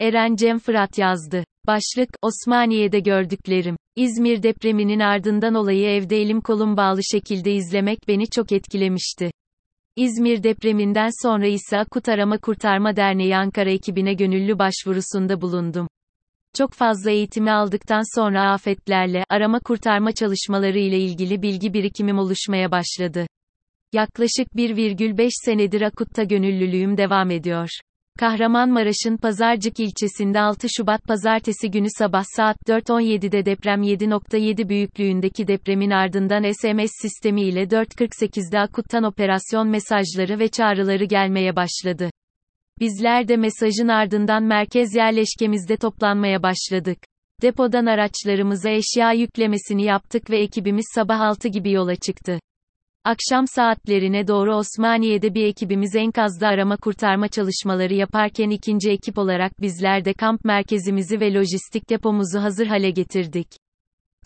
Eren Cem Fırat yazdı. Başlık, Osmaniye'de gördüklerim. İzmir depreminin ardından olayı evde elim kolum bağlı şekilde izlemek beni çok etkilemişti. İzmir depreminden sonra ise Akut Arama Kurtarma Derneği Ankara ekibine gönüllü başvurusunda bulundum. Çok fazla eğitimi aldıktan sonra afetlerle, arama kurtarma çalışmaları ile ilgili bilgi birikimim oluşmaya başladı. Yaklaşık 1,5 senedir Akut'ta gönüllülüğüm devam ediyor. Kahramanmaraş'ın Pazarcık ilçesinde 6 Şubat pazartesi günü sabah saat 4.17'de deprem 7.7 büyüklüğündeki depremin ardından SMS sistemi ile 4.48'de Akut'tan operasyon mesajları ve çağrıları gelmeye başladı. Bizler de mesajın ardından merkez yerleşkemizde toplanmaya başladık. Depodan araçlarımıza eşya yüklemesini yaptık ve ekibimiz sabah 6 gibi yola çıktı. Akşam saatlerine doğru Osmaniye'de bir ekibimiz enkazda arama kurtarma çalışmaları yaparken ikinci ekip olarak bizler de kamp merkezimizi ve lojistik depomuzu hazır hale getirdik.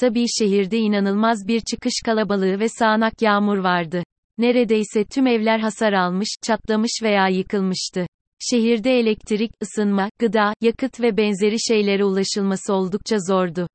Tabii şehirde inanılmaz bir çıkış kalabalığı ve sağanak yağmur vardı. Neredeyse tüm evler hasar almış, çatlamış veya yıkılmıştı. Şehirde elektrik, ısınma, gıda, yakıt ve benzeri şeylere ulaşılması oldukça zordu.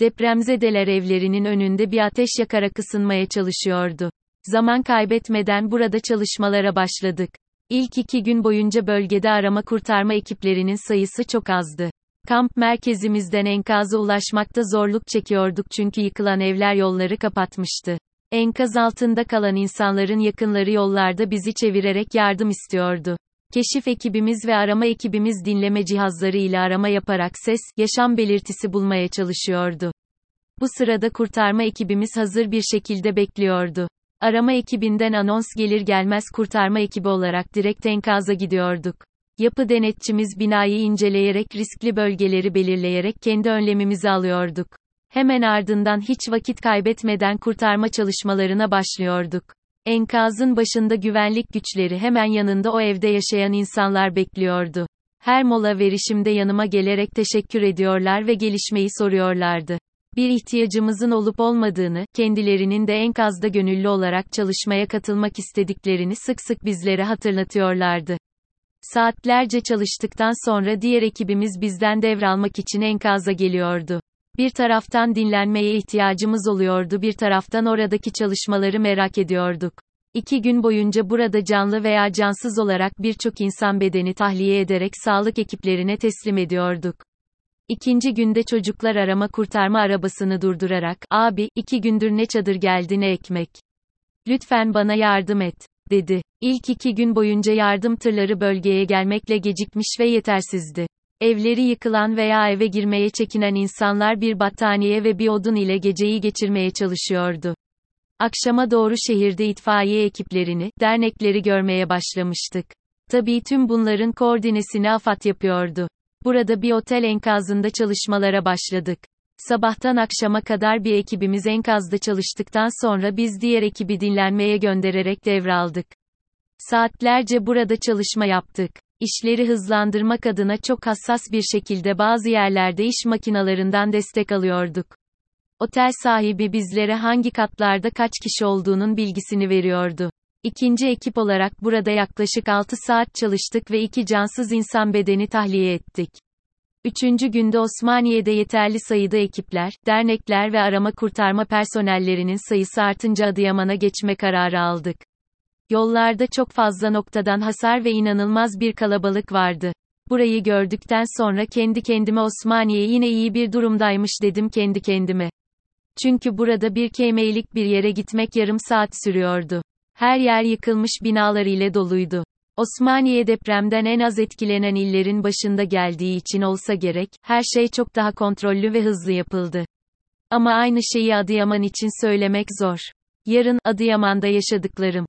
Depremzedeler evlerinin önünde bir ateş yakarak ısınmaya çalışıyordu. Zaman kaybetmeden burada çalışmalara başladık. İlk iki gün boyunca bölgede arama kurtarma ekiplerinin sayısı çok azdı. Kamp merkezimizden enkaza ulaşmakta zorluk çekiyorduk çünkü yıkılan evler yolları kapatmıştı. Enkaz altında kalan insanların yakınları yollarda bizi çevirerek yardım istiyordu. Keşif ekibimiz ve arama ekibimiz dinleme cihazları ile arama yaparak ses, yaşam belirtisi bulmaya çalışıyordu. Bu sırada kurtarma ekibimiz hazır bir şekilde bekliyordu. Arama ekibinden anons gelir gelmez kurtarma ekibi olarak direkt enkaza gidiyorduk. Yapı denetçimiz binayı inceleyerek riskli bölgeleri belirleyerek kendi önlemimizi alıyorduk. Hemen ardından hiç vakit kaybetmeden kurtarma çalışmalarına başlıyorduk. Enkazın başında güvenlik güçleri hemen yanında o evde yaşayan insanlar bekliyordu. Her mola verişimde yanıma gelerek teşekkür ediyorlar ve gelişmeyi soruyorlardı. Bir ihtiyacımızın olup olmadığını, kendilerinin de enkazda gönüllü olarak çalışmaya katılmak istediklerini sık sık bizlere hatırlatıyorlardı. Saatlerce çalıştıktan sonra diğer ekibimiz bizden devralmak için enkaza geliyordu. Bir taraftan dinlenmeye ihtiyacımız oluyordu bir taraftan oradaki çalışmaları merak ediyorduk. İki gün boyunca burada canlı veya cansız olarak birçok insan bedeni tahliye ederek sağlık ekiplerine teslim ediyorduk. İkinci günde çocuklar arama kurtarma arabasını durdurarak, abi, iki gündür ne çadır geldi ne ekmek. Lütfen bana yardım et, dedi. İlk iki gün boyunca yardım tırları bölgeye gelmekle gecikmiş ve yetersizdi. Evleri yıkılan veya eve girmeye çekinen insanlar bir battaniye ve bir odun ile geceyi geçirmeye çalışıyordu. Akşama doğru şehirde itfaiye ekiplerini, dernekleri görmeye başlamıştık. Tabii tüm bunların koordinesini AFAD yapıyordu. Burada bir otel enkazında çalışmalara başladık. Sabahtan akşama kadar bir ekibimiz enkazda çalıştıktan sonra biz diğer ekibi dinlenmeye göndererek devraldık. Saatlerce burada çalışma yaptık. İşleri hızlandırmak adına çok hassas bir şekilde bazı yerlerde iş makinalarından destek alıyorduk. Otel sahibi bizlere hangi katlarda kaç kişi olduğunun bilgisini veriyordu. İkinci ekip olarak burada yaklaşık 6 saat çalıştık ve iki cansız insan bedeni tahliye ettik. Üçüncü günde Osmaniye'de yeterli sayıda ekipler, dernekler ve arama kurtarma personellerinin sayısı artınca Adıyaman'a geçme kararı aldık. Yollarda çok fazla noktadan hasar ve inanılmaz bir kalabalık vardı. Burayı gördükten sonra kendi kendime Osmaniye yine iyi bir durumdaymış dedim kendi kendime. Çünkü burada bir kemeylik bir yere gitmek yarım saat sürüyordu. Her yer yıkılmış binalar ile doluydu. Osmaniye depremden en az etkilenen illerin başında geldiği için olsa gerek, her şey çok daha kontrollü ve hızlı yapıldı. Ama aynı şeyi Adıyaman için söylemek zor. Yarın Adıyaman'da yaşadıklarım